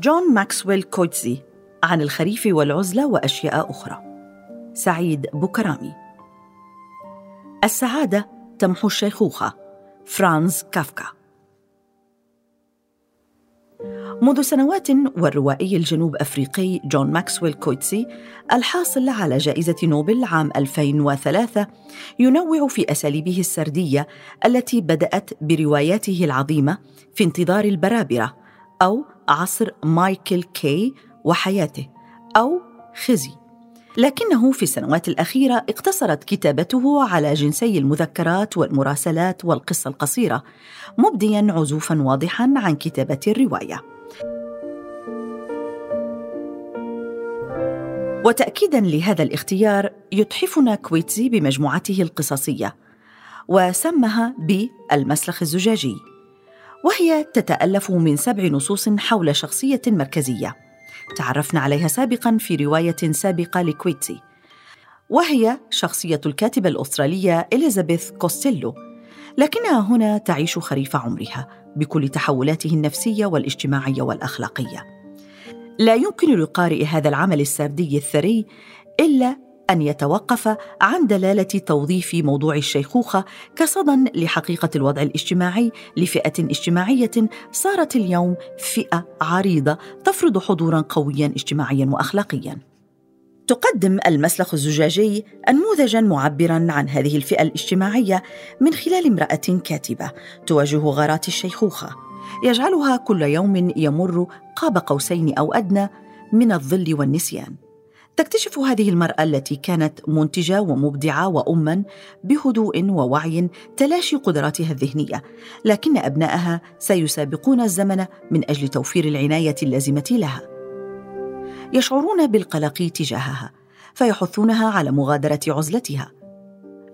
جون ماكسويل كويتزي عن الخريف والعزلة وأشياء أخرى. سعيد بوكرامي. السعادة تمحو الشيخوخة فرانز كافكا. منذ سنوات والروائي الجنوب أفريقي جون ماكسويل كويتزي الحاصل على جائزة نوبل عام 2003 ينوع في أساليبه السردية التي بدأت برواياته العظيمة في انتظار البرابرة أو عصر مايكل كي وحياته أو خزي لكنه في السنوات الأخيرة اقتصرت كتابته على جنسي المذكرات والمراسلات والقصة القصيرة مبديا عزوفا واضحا عن كتابة الرواية. وتأكيدا لهذا الاختيار يتحفنا كويتزي بمجموعته القصصية وسمها بالمسلخ الزجاجي. وهي تتألف من سبع نصوص حول شخصية مركزية. تعرفنا عليها سابقا في رواية سابقة لكويتسي. وهي شخصية الكاتبة الأسترالية إليزابيث كوستيلو. لكنها هنا تعيش خريف عمرها بكل تحولاته النفسية والاجتماعية والأخلاقية. لا يمكن لقارئ هذا العمل السردي الثري إلا أن يتوقف عن دلالة توظيف موضوع الشيخوخة كصدى لحقيقة الوضع الاجتماعي لفئة اجتماعية صارت اليوم فئة عريضة تفرض حضورا قويا اجتماعيا وأخلاقيا. تقدم المسلخ الزجاجي أنموذجا معبرا عن هذه الفئة الاجتماعية من خلال امرأة كاتبة تواجه غارات الشيخوخة يجعلها كل يوم يمر قاب قوسين أو أدنى من الظل والنسيان تكتشف هذه المرأة التي كانت منتجة ومبدعة وأما بهدوء ووعي تلاشي قدراتها الذهنية، لكن أبنائها سيسابقون الزمن من أجل توفير العناية اللازمة لها. يشعرون بالقلق تجاهها، فيحثونها على مغادرة عزلتها.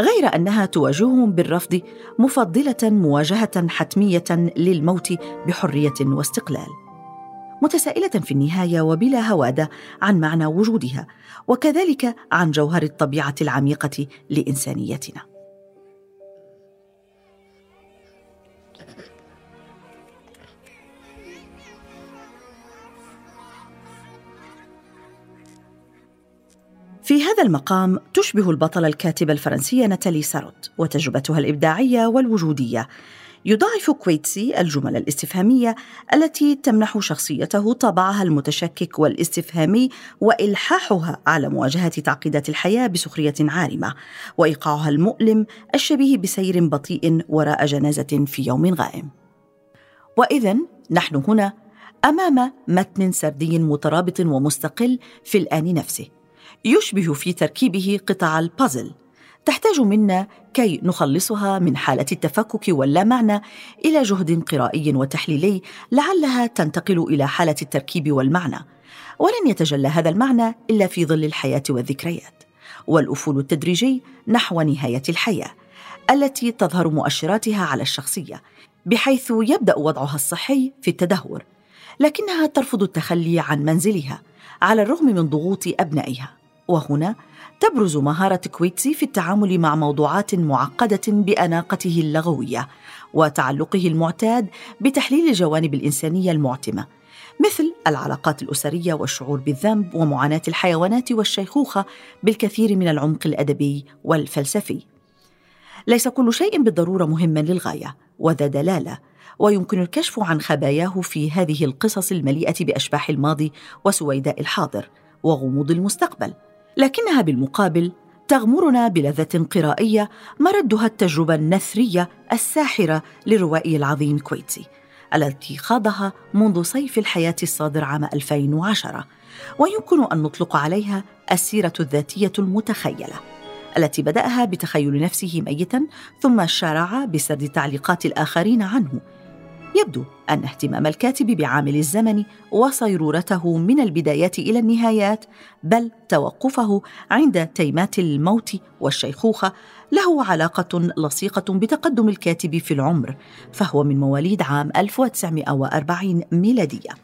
غير أنها تواجههم بالرفض مفضلة مواجهة حتمية للموت بحرية واستقلال متسائلة في النهاية وبلا هواده عن معنى وجودها وكذلك عن جوهر الطبيعة العميقة لإنسانيتنا. في هذا المقام تشبه البطلة الكاتبة الفرنسية ناتالي ساروت وتجربتها الإبداعية والوجودية. يضاعف كويتسي الجمل الاستفهامية التي تمنح شخصيته طابعها المتشكك والاستفهامي وإلحاحها على مواجهة تعقيدات الحياة بسخرية عارمة وإيقاعها المؤلم الشبيه بسير بطيء وراء جنازة في يوم غائم. واذا نحن هنا أمام متن سردي مترابط ومستقل في الآن نفسه يشبه في تركيبه قطع البازل تحتاج منا كي نخلصها من حالة التفكك واللامعنى إلى جهد قرائي وتحليلي لعلها تنتقل إلى حالة التركيب والمعنى ولن يتجلى هذا المعنى إلا في ظل الحياة والذكريات والأفول التدريجي نحو نهاية الحياة التي تظهر مؤشراتها على الشخصية بحيث يبدأ وضعها الصحي في التدهور لكنها ترفض التخلي عن منزلها على الرغم من ضغوط أبنائها. وهنا تبرز مهارة كويتسي في التعامل مع موضوعات معقدة بأناقته اللغوية وتعلقه المعتاد بتحليل الجوانب الإنسانية المعتمة مثل العلاقات الأسرية والشعور بالذنب ومعاناة الحيوانات والشيخوخة بالكثير من العمق الأدبي والفلسفي. ليس كل شيء بالضرورة مهما للغاية وذا دلالة ويمكن الكشف عن خباياه في هذه القصص المليئة بأشباح الماضي وسويداء الحاضر وغموض المستقبل لكنها بالمقابل تغمرنا بلذة قرائية مردها التجربة النثرية الساحرة للروائي العظيم كويتسي التي خاضها منذ صيف الحياة الصادر عام 2010 ويمكن أن نطلق عليها السيرة الذاتية المتخيلة التي بدأها بتخيل نفسه ميتا ثم شارع بسرد تعليقات الآخرين عنه يبدو أن اهتمام الكاتب بعامل الزمن وصيرورته من البدايات إلى النهايات بل توقفه عند تيمات الموت والشيخوخة له علاقة لصيقة بتقدم الكاتب في العمر فهو من مواليد عام 1940 ميلادية.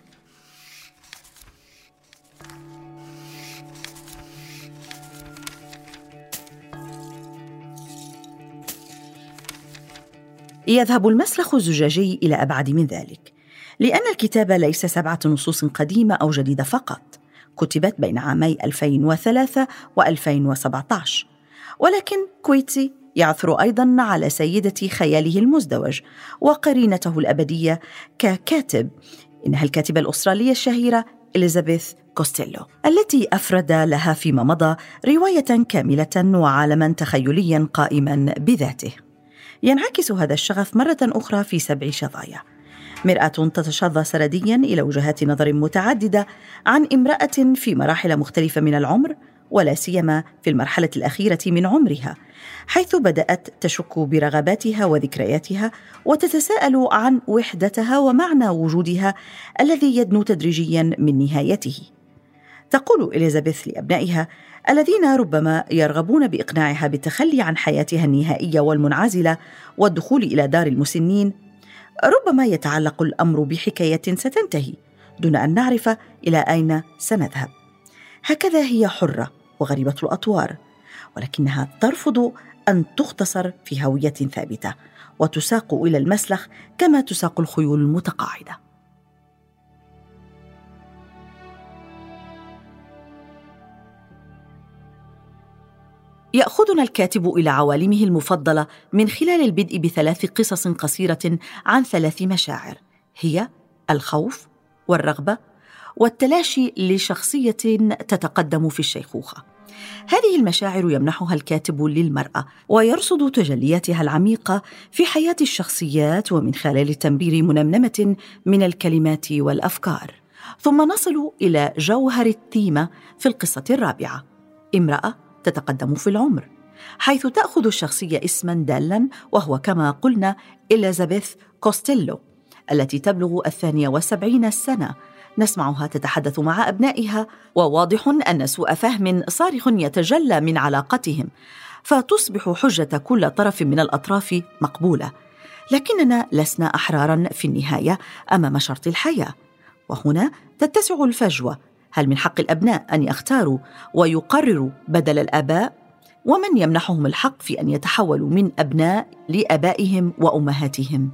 يذهب المسلخ الزجاجي إلى أبعد من ذلك لأن الكتاب ليس سبعة نصوص قديمة أو جديدة فقط كتبت بين عامي 2003 و2017 ولكن كويتسي يعثر أيضا على سيدة خياله المزدوج وقرينته الأبدية ككاتب إنها الكاتبة الأسترالية الشهيرة إليزابيث كوستيلو التي أفرد لها فيما مضى رواية كاملة وعالما تخيليا قائما بذاته. ينعكس هذا الشغف مرة أخرى في سبع شظايا مرآة تتشظى سرديا إلى وجهات نظر متعددة عن امرأة في مراحل مختلفة من العمر ولا سيما في المرحلة الأخيرة من عمرها حيث بدأت تشك برغباتها وذكرياتها وتتساءل عن وحدتها ومعنى وجودها الذي يدنو تدريجيا من نهايته. تقول إليزابيث لأبنائها الذين ربما يرغبون بإقناعها بالتخلي عن حياتها النهائية والمنعزلة والدخول إلى دار المسنين ربما يتعلق الأمر بحكاية ستنتهي دون أن نعرف إلى أين سنذهب. هكذا هي حرة وغريبة الأطوار ولكنها ترفض أن تختصر في هوية ثابتة وتساق إلى المسلخ كما تساق الخيول المتقاعدة يأخذنا الكاتب إلى عوالمه المفضلة من خلال البدء بثلاث قصص قصيرة عن ثلاث مشاعر هي الخوف والرغبة والتلاشي لشخصية تتقدم في الشيخوخة. هذه المشاعر يمنحها الكاتب للمرأة ويرصد تجلياتها العميقة في حياة الشخصيات ومن خلال تمرير منمنمة من الكلمات والأفكار. ثم نصل إلى جوهر التيمه في القصة الرابعة. امرأة تتقدم في العمر حيث تأخذ الشخصية اسما دالا وهو كما قلنا إليزابيث كوستيلو التي تبلغ الثانية والسبعين سنة. نسمعها تتحدث مع أبنائها وواضح أن سوء فهم صارخ يتجلى من علاقتهم فتصبح حجة كل طرف من الأطراف مقبولة. لكننا لسنا أحرارا في النهاية أمام شرط الحياة وهنا تتسع الفجوة هل من حق الأبناء أن يختاروا ويقرروا بدل الآباء؟ ومن يمنحهم الحق في أن يتحولوا من أبناء لآبائهم وأمهاتهم؟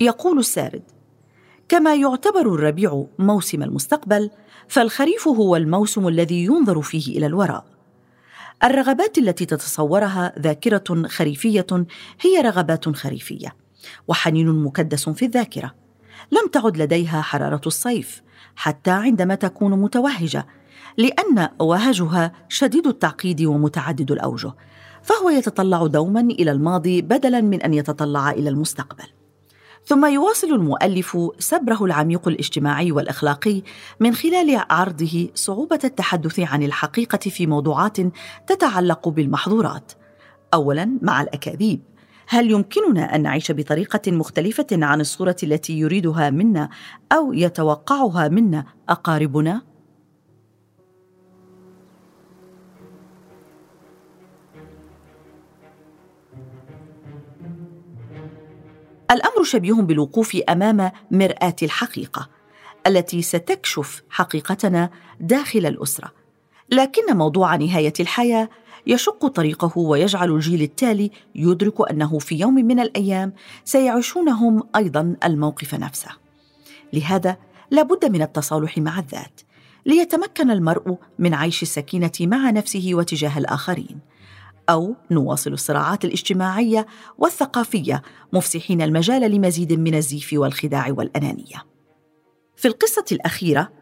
يقول السارد كما يعتبر الربيع موسم المستقبل فالخريف هو الموسم الذي ينظر فيه إلى الوراء الرغبات التي تتصورها ذاكرة خريفية هي رغبات خريفية وحنين مكدس في الذاكرة. لم تعد لديها حرارة الصيف حتى عندما تكون متوهجة لأن وهجها شديد التعقيد ومتعدد الأوجه فهو يتطلع دوما إلى الماضي بدلا من أن يتطلع إلى المستقبل. ثم يواصل المؤلف سبره العميق الاجتماعي والأخلاقي من خلال عرضه صعوبة التحدث عن الحقيقة في موضوعات تتعلق بالمحظورات. اولا مع الأكاذيب. هل يمكننا أن نعيش بطريقة مختلفة عن الصورة التي يريدها منا أو يتوقعها منا أقاربنا؟ الأمر شبيه بالوقوف أمام مرآة الحقيقة التي ستكشف حقيقتنا داخل الأسرة. لكن موضوع نهاية الحياة يشق طريقه ويجعل الجيل التالي يدرك أنه في يوم من الأيام سيعيشون هم أيضا الموقف نفسه. لهذا لابد من التصالح مع الذات ليتمكن المرء من عيش السكينة مع نفسه وتجاه الآخرين. أو نواصل الصراعات الاجتماعية والثقافية مفسحين المجال لمزيد من الزيف والخداع والأنانية. في القصة الأخيرة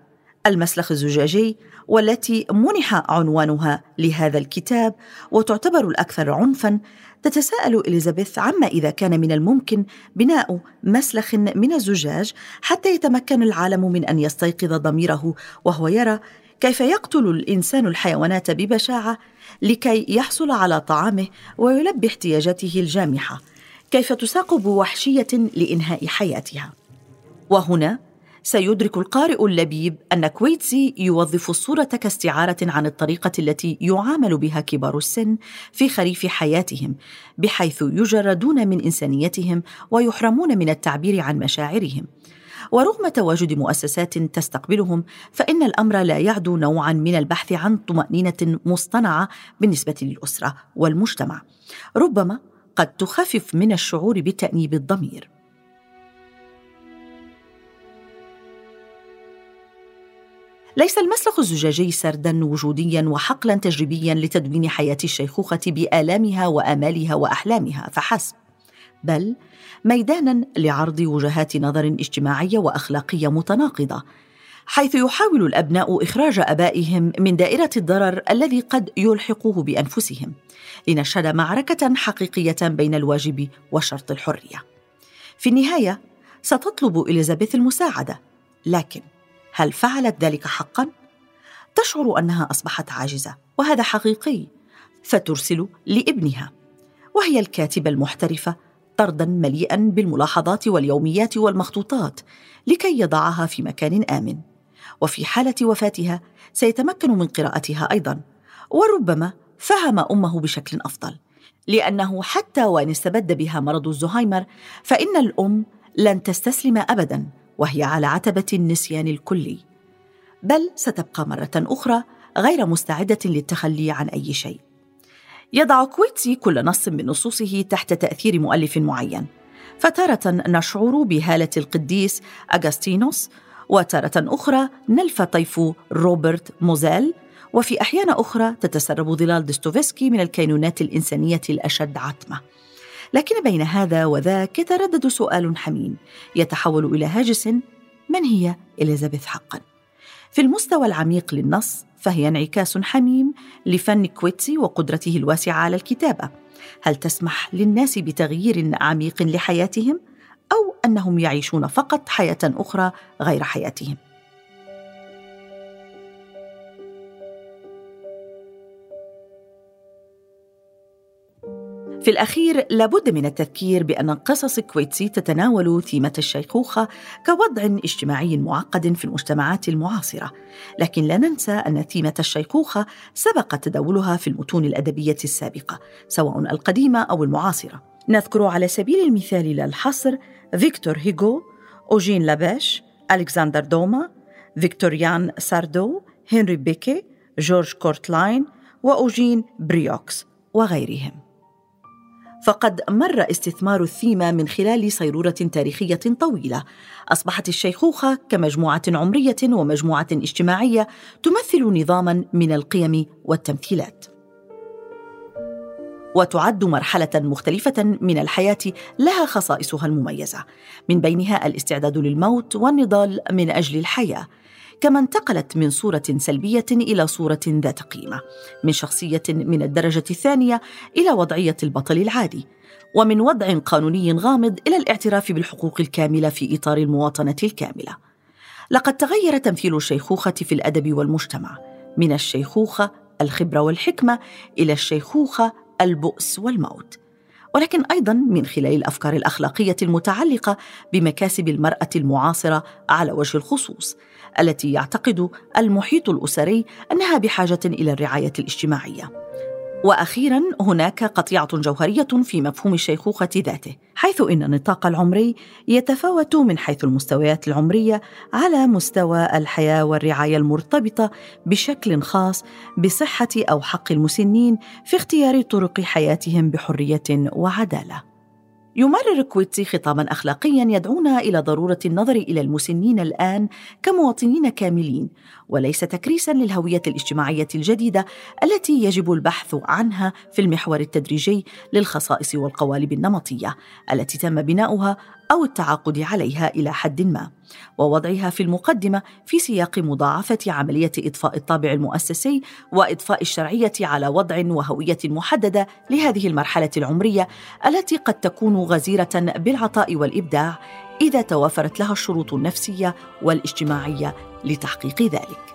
المسلخ الزجاجي والتي منح عنوانها لهذا الكتاب وتعتبر الأكثر عنفا تتساءل إليزابيث عما إذا كان من الممكن بناء مسلخ من الزجاج حتى يتمكن العالم من أن يستيقظ ضميره وهو يرى كيف يقتل الإنسان الحيوانات ببشاعة لكي يحصل على طعامه ويلبي احتياجاته الجامحة؟ كيف تساق بوحشيه لإنهاء حياتها؟ وهنا سيدرك القارئ اللبيب أن كويتسي يوظف الصورة كاستعارة عن الطريقة التي يعامل بها كبار السن في خريف حياتهم بحيث يجردون من إنسانيتهم ويحرمون من التعبير عن مشاعرهم. ورغم تواجد مؤسسات تستقبلهم فإن الأمر لا يعدو نوعا من البحث عن طمأنينة مصطنعة بالنسبة للأسرة والمجتمع. ربما قد تخفف من الشعور بتأنيب الضمير. ليس المسلخ الزجاجي سردا وجوديا وحقلا تجريبيا لتدوين حياة الشيخوخة بآلامها وآمالها وأحلامها فحسب. بل ميدانا لعرض وجهات نظر اجتماعية وأخلاقية متناقضة حيث يحاول الأبناء إخراج آبائهم من دائرة الضرر الذي قد يلحقوه بأنفسهم لنشهد معركة حقيقية بين الواجب وشرط الحرية. في النهاية ستطلب إليزابيث المساعدة لكن هل فعلت ذلك حقا؟ تشعر أنها أصبحت عاجزة وهذا حقيقي فترسل لابنها وهي الكاتبة المحترفة طردا مليئا بالملاحظات واليوميات والمخطوطات لكي يضعها في مكان آمن. وفي حالة وفاتها سيتمكن من قراءتها أيضا وربما فهم أمه بشكل أفضل. لأنه حتى وإن استبد بها مرض الزهايمر فإن الأم لن تستسلم ابدا وهي على عتبة النسيان الكلي. بل ستبقى مرة أخرى غير مستعدة للتخلي عن أي شيء. يضع كويتسي كل نص من نصوصه تحت تأثير مؤلف معين فتارة نشعر بهالة القديس اغسطينوس وتارة أخرى نلف طيف روبرت موزيل وفي أحيان أخرى تتسرب ظلال ديستوفسكي من الكينونات الإنسانية الأشد عتمة. لكن بين هذا وذاك يتردد سؤال حميم يتحول إلى هاجس من هي إليزابيث حقا؟ في المستوى العميق للنص فهي انعكاس حميم لفن كويتسي وقدرته الواسعة على الكتابة. هل تسمح للناس بتغيير عميق لحياتهم؟ أو أنهم يعيشون فقط حياة أخرى غير حياتهم؟ في الأخير لابد من التذكير بأن قصص كويتسي تتناول ثيمة الشيخوخة كوضع اجتماعي معقد في المجتمعات المعاصرة. لكن لا ننسى أن ثيمة الشيخوخة سبق تداولها في المتون الأدبية السابقة سواء القديمة أو المعاصرة. نذكر على سبيل المثال لا الحصر فيكتور هيغو أوجين لابيش ألكسندر دوما فيكتوريان ساردو هنري بيكي جورج كورتلاين وأوجين بريوكس وغيرهم. فقد مر استثمار الثيمة من خلال صيرورة تاريخية طويلة. أصبحت الشيخوخة كمجموعة عمرية ومجموعة اجتماعية تمثل نظاما من القيم والتمثيلات. وتعد مرحلة مختلفة من الحياة لها خصائصها المميزة. من بينها الاستعداد للموت والنضال من أجل الحياة. كما انتقلت من صورة سلبية إلى صورة ذات قيمة، من شخصية من الدرجة الثانية إلى وضعية البطل العادي، ومن وضع قانوني غامض إلى الاعتراف بالحقوق الكاملة في إطار المواطنة الكاملة. لقد تغير تمثيل الشيخوخة في الأدب والمجتمع، من الشيخوخة الخبرة والحكمة إلى الشيخوخة البؤس والموت. ولكن أيضا من خلال الأفكار الأخلاقية المتعلقة بمكاسب المرأة المعاصرة على وجه الخصوص التي يعتقد المحيط الأسري أنها بحاجة إلى الرعاية الاجتماعية. وأخيرا هناك قطيعة جوهرية في مفهوم الشيخوخه ذاته حيث إن النطاق العمري يتفاوت من حيث المستويات العمرية على مستوى الحياة والرعاية المرتبطة بشكل خاص بصحة أو حق المسنين في اختيار طرق حياتهم بحرية وعدالة. يمرر كويتسي خطابا اخلاقيا يدعونا إلى ضرورة النظر إلى المسنين الآن كمواطنين كاملين وليس تكريسا للهوية الاجتماعية الجديدة التي يجب البحث عنها في المحور التدريجي للخصائص والقوالب النمطية التي تم بناؤها أو التعاقد عليها إلى حد ما. ووضعها في المقدمة في سياق مضاعفة عملية اضفاء الطابع المؤسسي واضفاء الشرعية على وضع وهوية محددة لهذه المرحلة العمرية التي قد تكون غزيرة بالعطاء والإبداع إذا توافرت لها الشروط النفسية والاجتماعية لتحقيق ذلك.